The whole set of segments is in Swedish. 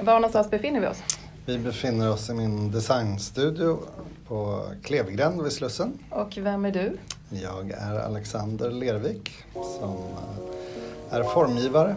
Var någonstans befinner vi oss? Vi befinner oss i min designstudio på Klevgränd vid Slussen. Och vem är du? Jag är Alexander Lervik som är formgivare.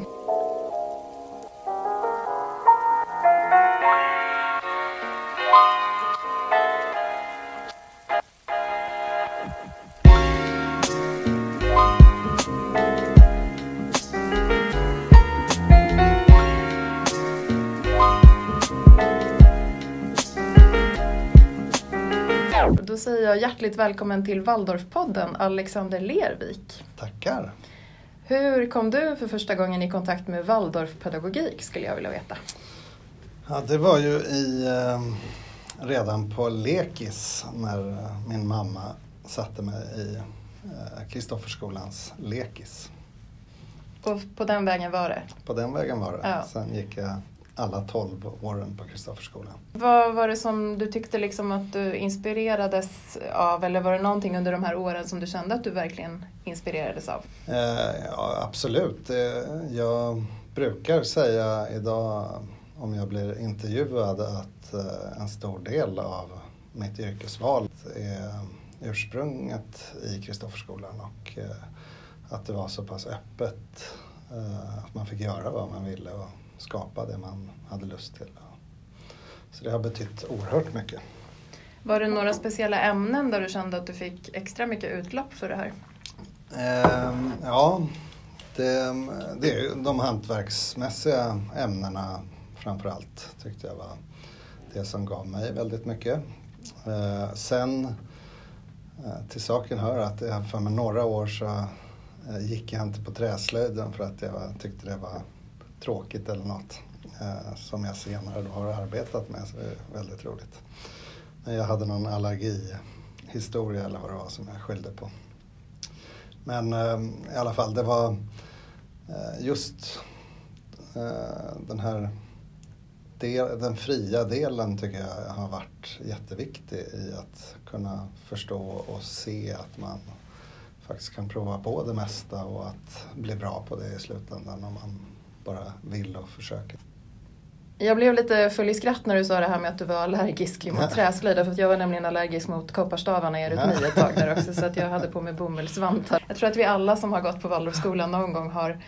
Då säger jag hjärtligt välkommen till Waldorfpodden, Alexander Lervik. Tackar! Hur kom du för första gången i kontakt med Waldorfpedagogik skulle jag vilja veta? Ja, det var ju i, eh, redan på lekis när eh, min mamma satte mig i eh, Kristofferskolans lekis. Och på den vägen var det. På den vägen var det. Ja. Sen gick jag alla 12 åren på Kristofferskolan. Vad var det som du tyckte liksom att du inspirerades av eller var det någonting under de här åren som du kände att du verkligen inspirerades av? Eh, ja, absolut. Eh, jag brukar säga idag om jag blir intervjuad att eh, en stor del av mitt yrkesval är ursprunget i Kristofferskolan och att det var så pass öppet att man fick göra vad man ville och skapa det man hade lust till. Så det har betytt oerhört mycket. Var det några speciella ämnen där du kände att du fick extra mycket utlopp för det här? Ehm, ja, det, det är ju de hantverksmässiga ämnena framför allt tyckte jag var det som gav mig väldigt mycket. Eh, sen eh, till saken hör att jag för några år så eh, gick jag inte på träslöjden för att jag tyckte det var tråkigt eller något eh, som jag senare då har arbetat med så det är väldigt roligt. Men jag hade någon allergihistoria eller vad det var som jag skyllde på. Men eh, i alla fall, det var eh, just eh, den här del, den fria delen tycker jag har varit jätteviktig i att kunna förstå och se att man faktiskt kan prova på det mesta och att bli bra på det i slutändan om man bara vill och försöker. Jag blev lite full i skratt när du sa det här med att du var allergisk mot träslöjd. För att jag var nämligen allergisk mot kopparstavarna i erytmi ett tag där också. Så att jag hade på mig bomullsvantar. Jag tror att vi alla som har gått på Waldorfskolan någon gång har,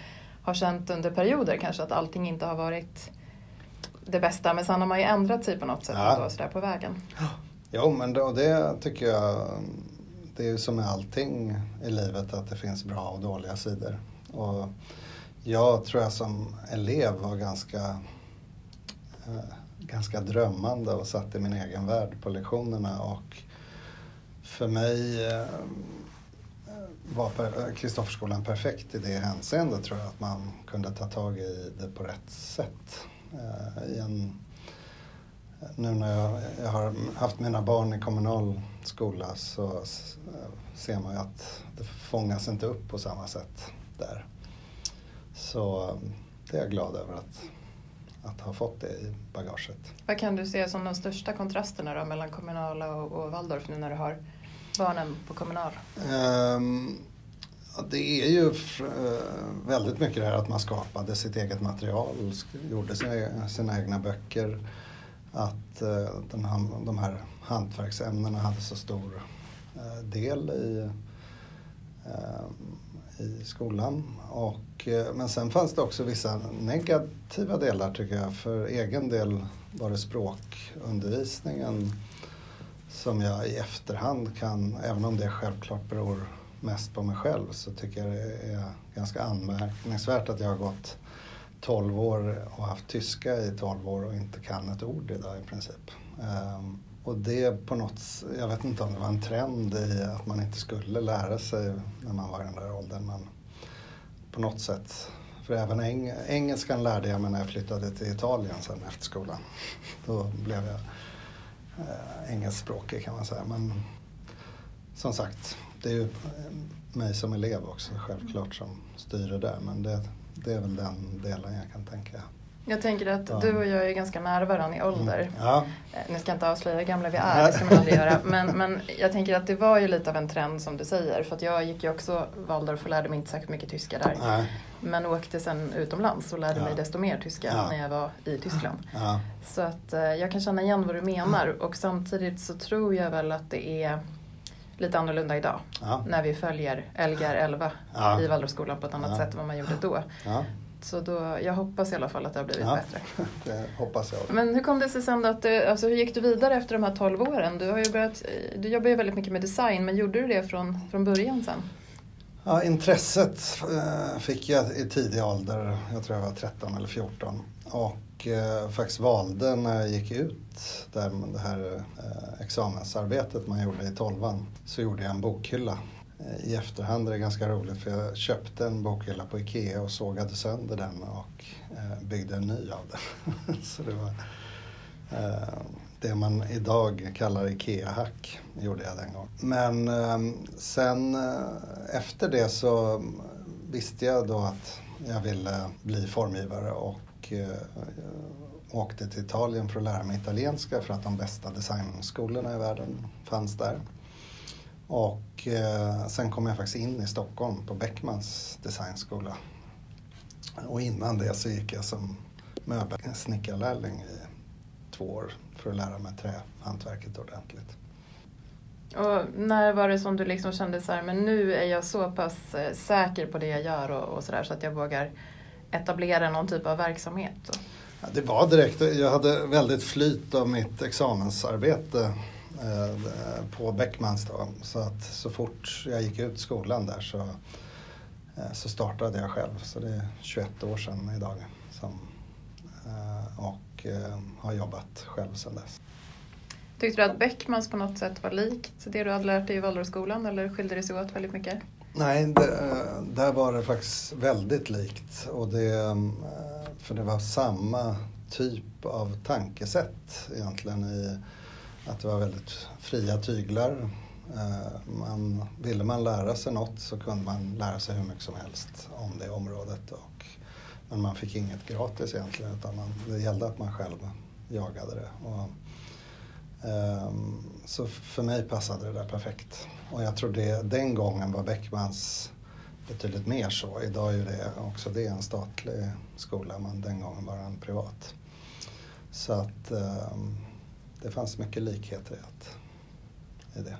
har känt under perioder kanske att allting inte har varit det bästa. Men sen har man ju ändrat sig på något sätt Ja. ändå, sådär på vägen. Jo, men det, och det tycker jag, det är ju som med allting i livet att det finns bra och dåliga sidor. Och jag tror jag som elev var ganska, eh, ganska drömmande och satt i min egen värld på lektionerna och för mig eh, var per- Kristofferskolan perfekt i det hänseendet tror jag, att man kunde ta tag i det på rätt sätt. Eh, I en, nu när jag, jag har haft mina barn i kommunal skola så eh, ser man ju att det fångas inte upp på samma sätt där. Så det är jag glad över att, att ha fått det i bagaget. Vad kan du se som de största kontrasterna då mellan kommunala och, och Waldorf nu när du har barnen på kommunal? Ehm, ja, det är ju eh, väldigt mycket det här att man skapade sitt eget material, gjorde sina, sina egna böcker. Att eh, den, här- de här hantverksämnena hade så stor eh, del i, eh, i skolan. Och, eh, men sen fanns det också vissa negativa delar tycker jag. För egen del var det språkundervisningen som jag i efterhand kan, även om det självklart beror mest på mig själv, så tycker jag det är ganska anmärkningsvärt att jag har gått 12 år och haft tyska i 12 år och inte kan ett ord idag i princip. Um, och det på något, jag vet inte om det var en trend i att man inte skulle lära sig när man var i den där åldern, men på något sätt. För även eng, engelskan lärde jag mig när jag flyttade till Italien sen efter skolan. Då blev jag eh, engelskspråkig kan man säga. Men som sagt, det är ju mig som elev också självklart som styr det där. Men det, det är väl den delen jag kan tänka jag tänker att ja. du och jag är ganska nära varandra i ålder. Mm. Ja. Eh, nu ska jag inte avslöja hur gamla vi är, det ska man aldrig göra. Men, men jag tänker att det var ju lite av en trend som du säger. För att jag gick ju också Waldorf och lärde mig inte särskilt mycket tyska där. Nej. Men åkte sen utomlands och lärde ja. mig desto mer tyska ja. när jag var i Tyskland. Ja. Så att eh, jag kan känna igen vad du menar. Och samtidigt så tror jag väl att det är lite annorlunda idag. När vi följer Lgr 11 i Waldorfskolan på ett annat sätt än vad man gjorde då. Så då, jag hoppas i alla fall att det har blivit ja, bättre. Det hoppas jag. Men hur kom det sig sen att du, alltså hur gick du vidare efter de här 12 åren? Du, har ju börjat, du jobbar ju väldigt mycket med design, men gjorde du det från, från början sen? Ja, intresset eh, fick jag i tidig ålder, jag tror jag var 13 eller 14. Och eh, faktiskt valde när jag gick ut där det här eh, examensarbetet man gjorde i tolvan så gjorde jag en bokhylla i efterhand är det ganska roligt för jag köpte en bokhylla på Ikea och sågade sönder den och eh, byggde en ny av den. så det var eh, det man idag kallar Ikea-hack, gjorde jag den gången. Men ehm, sen eh, efter det så visste jag då att jag ville bli formgivare och åkte till Italien för att lära mig italienska för att de bästa designskolorna i världen fanns där. Och eh, sen kom jag faktiskt in i Stockholm på Beckmans designskola. Och innan det så gick jag som möbelsnickarlärling i två år för att lära mig trähantverket ordentligt. Och när var det som du liksom kände så här, men nu är jag så pass eh, säker på det jag gör och, och så där så att jag vågar etablera någon typ av verksamhet? Ja, det var direkt, jag hade väldigt flyt av mitt examensarbete på Beckmans då. Så att så fort jag gick ut skolan där så, eh, så startade jag själv. Så det är 21 år sedan idag. Som, eh, och har jobbat själv sedan dess. Tyckte du att Beckmans på något sätt var likt det du hade lärt dig i Waldorfskolan eller skilde det sig åt väldigt mycket? Nej, det, där var det faktiskt väldigt likt. Och det, för det var samma typ av tankesätt egentligen i att det var väldigt fria tyglar. Eh, man, ville man lära sig något så kunde man lära sig hur mycket som helst om det området. Och, men man fick inget gratis egentligen utan man, det gällde att man själv jagade det. Och, um, så för mig passade det där perfekt. Och jag tror det, den gången var Beckmans betydligt mer så. Idag är det också det en statlig skola men den gången var den privat. Så att um, det fanns mycket likheter i, att, i det.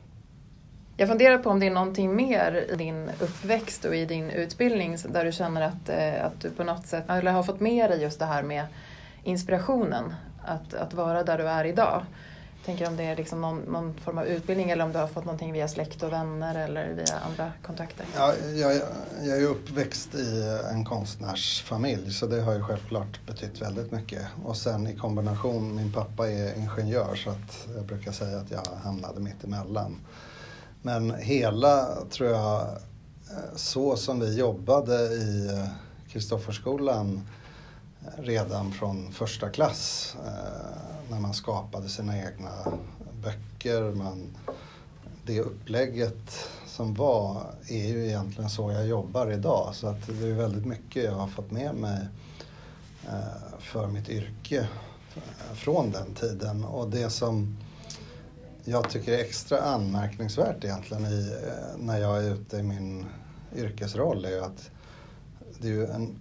Jag funderar på om det är någonting mer i din uppväxt och i din utbildning där du känner att, eh, att du på något sätt eller har fått med dig just det här med inspirationen. Att, att vara där du är idag tänker om det är liksom någon, någon, form av utbildning eller om du har fått någonting via släkt och vänner eller via andra kontakter? Ja, jag, jag är uppväxt i en konstnärsfamilj så det har ju självklart betytt väldigt mycket. Och sen i kombination, min pappa är ingenjör så att jag brukar säga att jag hamnade mitt emellan. Men hela, tror jag, eh, så som vi jobbade i eh, Kristofferskolan redan från första klass eh, när man skapade sina egna böcker. Man, det upplägget som var är ju egentligen så jag jobbar idag. Så att det är väldigt mycket jag har fått med mig eh, för mitt yrke eh, från den tiden. Och det som jag tycker är extra anmärkningsvärt egentligen i, när jag är ute i min yrkesroll är ju att det är ju en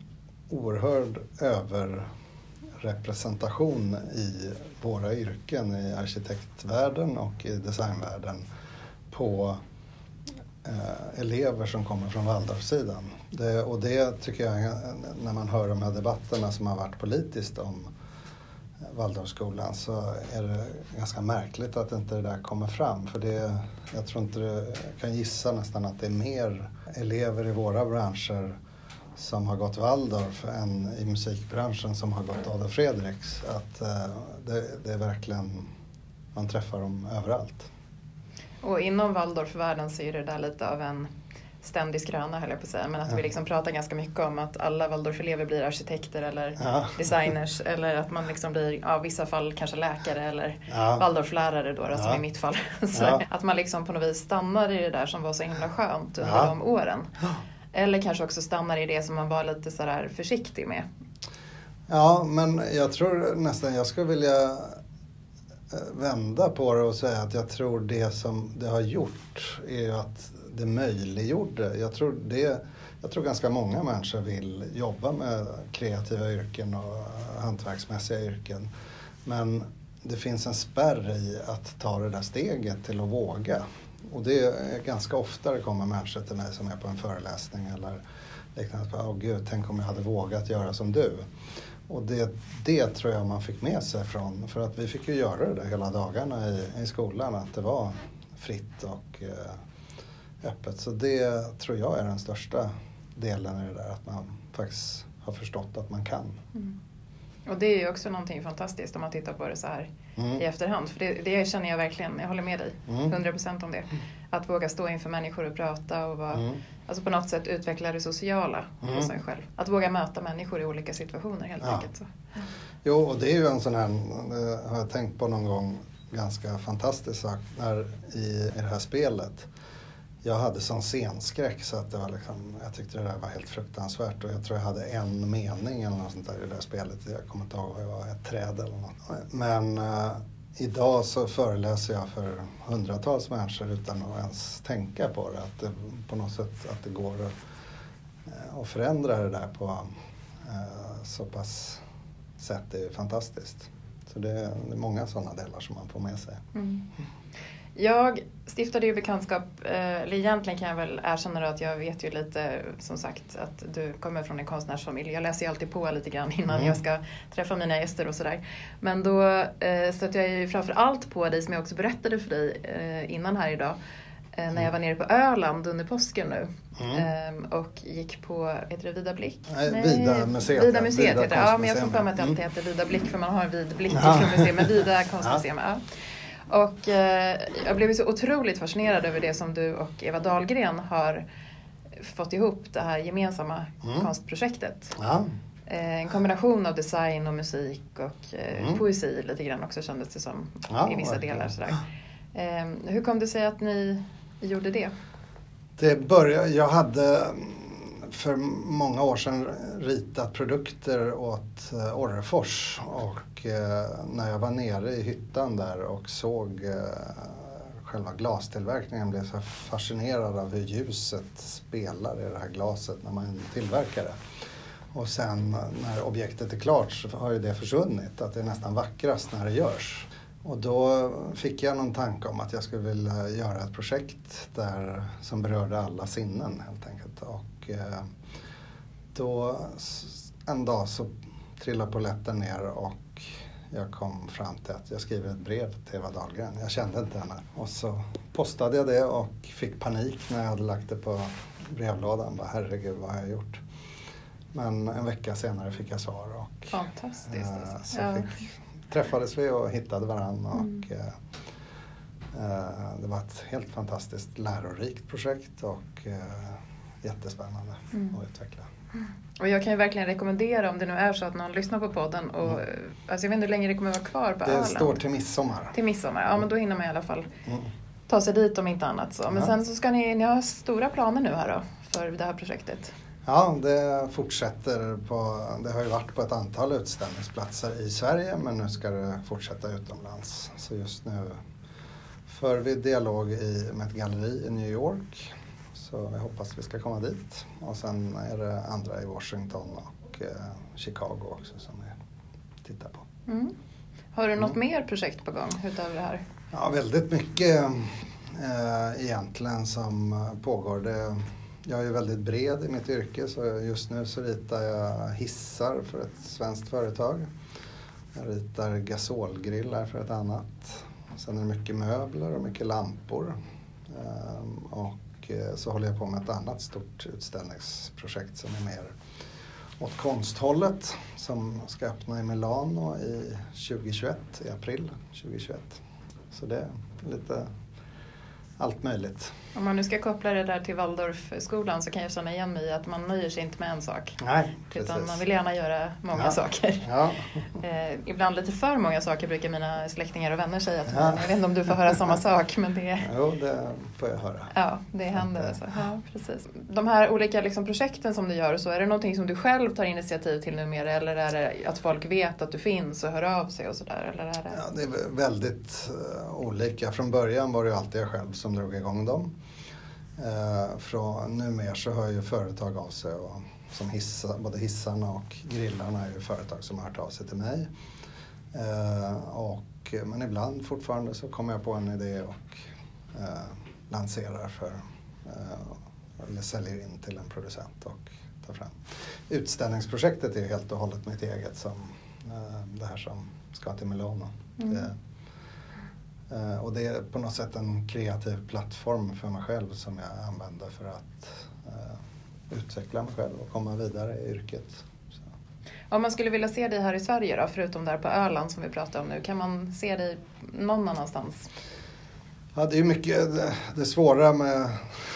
oerhörd överrepresentation i våra yrken i arkitektvärlden och i designvärlden på eh, elever som kommer från Waldorfsidan. Det, och det tycker jag, när man hör de här debatterna som har varit politiskt om eh, Waldorfskolan så är det ganska märkligt att inte det där kommer fram. För det, jag tror inte det, jag kan gissa nästan att det är mer elever i våra branscher som har gått Waldorf än i musikbranschen som har gått Adolf Fredriks. Att eh, det, det, är verkligen, man träffar dem överallt. Och inom Waldorfvärlden så är det där lite av en ständig skröna höll jag på att säga. Men att ja. vi liksom pratar ganska mycket om att alla Waldorfelever blir arkitekter eller ja. designers. eller att man liksom blir, i ja, vissa fall kanske läkare eller ja. Waldorflärare då, då som i mitt fall. Att man liksom på något vis stannar i det där som var så himla skönt under de åren. Eller kanske också stannar i det som man var lite sådär försiktig med. Ja, men jag tror nästan jag skulle vilja eh, vända på det och säga att jag tror det som det har gjort är att det möjliggjorde. Jag tror, det, jag tror ganska många människor vill jobba med kreativa yrken och hantverksmässiga yrken. Men det finns en spärr i att ta det där steget till att våga. Och det är ganska ofta det kommer människor till mig som är på en föreläsning eller liknande. Åh oh, gud, tänk om jag hade vågat göra som du. Och det, det tror jag man fick med sig från, för att vi fick ju göra det där hela dagarna i, i skolan, att det var fritt och eh, öppet. Så det tror jag är den största delen i det där, att man faktiskt har förstått att man kan. Mm. Och det är ju också någonting fantastiskt om man tittar på det så här mm. i efterhand. För det, det, känner jag verkligen, jag håller med dig, mm. 100% om det. Att våga stå inför människor och prata och vara, mm. alltså på något sätt utveckla det sociala mm. hos en själv. Att våga möta människor i olika situationer helt ja. enkelt. Så. Jo, och det är ju en sån här, det har jag tänkt på någon gång, ganska fantastisk sak när, i, i det här spelet jag hade sån scenskräck så att det var liksom, jag tyckte det där var helt fruktansvärt och jag tror jag hade en mening eller något sånt där i det där spelet. Jag kommer inte ihåg vad jag var, ett träd eller något. Men eh, idag så föreläser jag för hundratals människor utan att ens tänka på det. Att det på något sätt att det går att, eh, att förändra det där på eh, så pass sätt är fantastiskt. Så det, det är många sådana delar som man får med sig. Mm. Jag stiftade ju bekantskap, eh, eller egentligen kan jag väl erkänna att jag vet ju lite som sagt att du kommer från en konstnärsfamilj. Jag läser ju alltid på lite grann innan mm. jag ska träffa mina gäster och sådär. Men då eh, stötte jag ju framför allt på dig som jag också berättade för dig eh, innan här idag. Eh, när jag var nere på Öland under påsken nu. Mm. Ehm, och gick på, heter det Vida Blick? Nej, Vida museet. Vida museet Vida heter det. Ja, men jag får för mig att det alltid mm. heter Vida Blick för man har en vid blick ja. från museet. Men Vida konstmuseum. Ja. Ja. Och eh, jag blev så otroligt fascinerad över det som du och Eva Dahlgren har fått ihop, det här gemensamma mm. konstprojektet. Ja. Eh, en kombination av design och musik och eh, mm. poesi lite grann också kändes det som ja, i vissa verkligen. delar. Sådär. Eh, hur kom det sig att ni gjorde det? Det började, jag hade för många år sedan ritat produkter åt eh, Orrefors och eh, när jag var nere i hyttan där och såg eh, själva glastillverkningen blev jag fascinerad av hur ljuset spelar i det här glaset när man tillverkar det. Och sen när objektet är klart så har ju det försvunnit, att det är nästan vackrast när det görs. Och då fick jag någon tanke om att jag skulle vilja göra ett projekt där, som berörde alla sinnen helt enkelt. Och då en dag så trillade polletten ner och jag kom fram till att jag skriver ett brev till Eva Dahlgren. Jag kände inte henne. Och så postade jag det och fick panik när jag hade lagt det på brevlådan. Bara, Herregud, vad har jag gjort? Men en vecka senare fick jag svar. Och, Fantastiskt. Alltså. så ja. fick, träffades vi och hittade varandra. Mm. Och, eh, eh, det var ett helt fantastiskt lärorikt projekt och eh, jättespännande mm. att utveckla. Mm. Och jag kan ju verkligen rekommendera om det nu är så att någon lyssnar på podden och mm. alltså jag vet inte hur länge det kommer vara kvar på det Öland. Det står till midsommar. Till midsommar, ja men då hinner man i alla fall mm. ta sig dit om inte annat. Så. Men ja. sen så ska ni, ni har stora planer nu här då för det här projektet. Ja, det fortsätter på, det har ju varit på ett antal utställningsplatser i Sverige men nu ska det fortsätta utomlands. Så just nu för vi dialog i, med ett galleri i New York så jag hoppas vi ska komma dit. Och sen är det andra i Washington och eh, Chicago också som vi tittar på. Mm. Har du något mm. mer projekt på gång utöver det här? Ja, väldigt mycket eh, egentligen som pågår. Det, jag är väldigt bred i mitt yrke så just nu så ritar jag hissar för ett svenskt företag. Jag ritar gasolgrillar för ett annat. Sen är det mycket möbler och mycket lampor. Um, och och så håller jag på med ett annat stort utställningsprojekt som är mer åt konsthållet som ska öppna i Milano i 2021, i april 2021. Så det är lite allt möjligt. Om man nu ska koppla det där till Waldorfskolan så kan jag känna igen mig i att man nöjer sig inte med en sak. Nej, Utan precis. man vill gärna göra många Ja. saker. Ja, Eh, ibland lite för många saker brukar mina släktingar och vänner säga till mig. Ja. Jag vet inte om du får höra samma sak men det, jo, det får jag höra. ja, det händer. Alltså. Ja, precis. De här olika liksom, projekten som du gör, så, är det någonting som du själv tar initiativ till numera eller är det att folk vet att du finns och hör av sig och sådär? Det... Ja, det är väldigt eh, olika. Från början var det alltid jag själv som drog igång dem. Uh, från numera så hör ju företag av sig och som hissa, både hissarna och grillarna är ju företag som har hört av sig till mig. Eh, och, men ibland fortfarande så kommer jag på en idé och eh, lanserar för eh, eller säljer in till en producent och tar fram. Utställningsprojektet är ju helt och hållet mitt eget som eh, det här som ska till Milano. Mm. Det, eh, och det är på något sätt en kreativ plattform för mig själv som jag använder för att eh, utveckla mig själv och komma vidare i yrket. Så. Om man skulle vilja se dig här i Sverige då, förutom där på Öland som vi pratar om nu, kan man se dig någon annanstans? Ja, det är mycket, det, det svåra med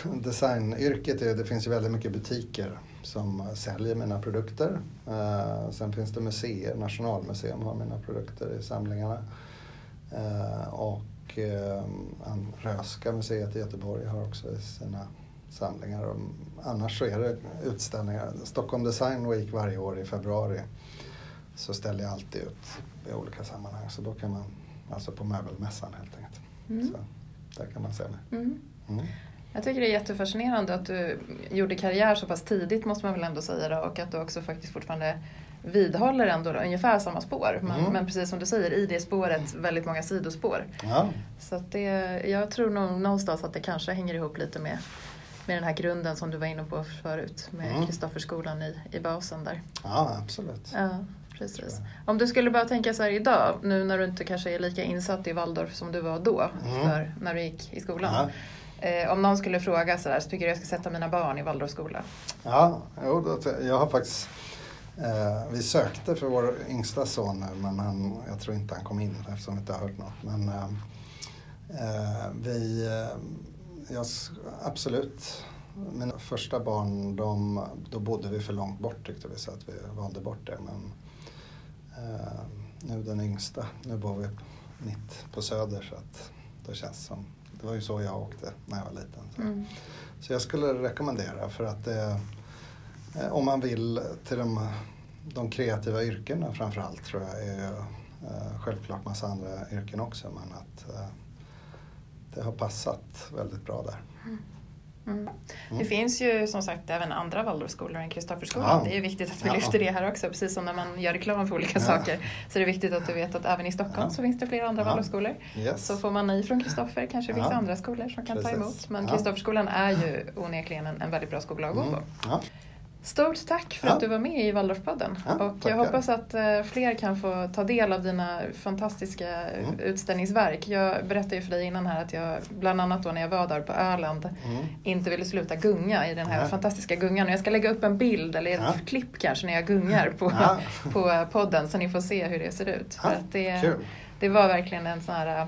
designyrket är att det finns väldigt mycket butiker som säljer mina produkter. Eh, sen finns det museer, Nationalmuseum har mina produkter i samlingarna. Eh, och eh, Röska museet i Göteborg har också sina samlingar. Och annars så är det utställningar. Stockholm Design Week varje år i februari så ställer jag alltid ut i olika sammanhang. Så då kan man, alltså på möbelmässan helt enkelt. Mm. Så där kan man se mig. Mm. Mm. Jag tycker det är jättefascinerande att du gjorde karriär så pass tidigt måste man väl ändå säga då, och att du också faktiskt fortfarande vidhåller ändå ungefär samma spår. Men, Mm. men precis som du säger, i det spåret väldigt många sidospår. Ja, Så det, jag tror nog någonstans att det kanske hänger ihop lite med, med den här grunden som du var inne på förut med Mm. Kristofferskolan i, i basen där. ja absolut. Ja, precis. Om du skulle bara tänka så här idag, nu när du inte kanske är lika insatt i Waldorf som du var då, Mm. för när du gick i skolan. Ja, Eh, om någon skulle fråga så där, så tycker du jag ska sätta mina barn i Waldorfskola? ja jo, jag har faktiskt eh, vi sökte för vår yngsta son nu men han, jag tror inte han kom in eftersom vi inte har hört något. Men eh, eh, vi, eh, jag, absolut. Mina första barn, de, då bodde vi för långt bort tyckte vi så att vi valde bort det. Men eh, nu den yngsta, nu bor vi mitt på Söder så att då känns som, det var ju så jag åkte när jag var liten. Så. Mm. Så jag skulle rekommendera för att det, om man vill till de, de kreativa yrkena framförallt tror jag är ju, eh, självklart massa andra yrken också men att eh, det har passat väldigt bra där. Mm. Det Mm. finns ju som sagt även andra Waldorfskolor än Kristofferskolan. Ja. Det är viktigt att vi Ja. lyfter det här också, precis som när man gör reklam för olika Ja. saker. Så det är viktigt att du vet att även i Stockholm så finns det flera andra. Waldorfskolor. Yes. Så får man nej från Kristoffer kanske vissa Ja. andra skolor som kan ta Precis. emot. Men. Kristofferskolan är ju onekligen en, en väldigt bra skola att gå på. Ja. Stort tack för Ja. att du var med i Waldorfpodden. Ja, och jag tackar. hoppas att eh, fler kan få ta del av dina fantastiska eh, Mm. utställningsverk. Jag berättade ju för dig innan här att jag, bland annat då när jag var där på Öland, Mm. inte ville sluta gunga i den här Nej. fantastiska gungan. Och jag ska lägga upp en bild eller ett Ja. klipp kanske när jag gungar på, Ja. på podden så ni får se hur det ser ut. Ja, För att det, det var verkligen en sån här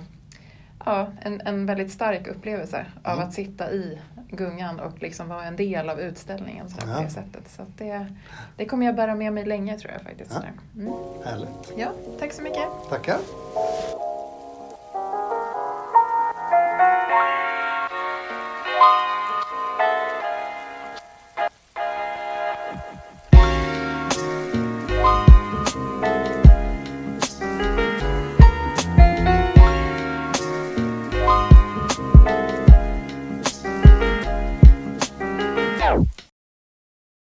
Ja, en, en väldigt stark upplevelse av Mm. att sitta i gungan och liksom vara en del av utställningen så här, på Ja. det sättet. Så det, det kommer jag bära med mig länge tror jag faktiskt. Ja. Mm. Härligt. Ja, tack så mycket. Tackar.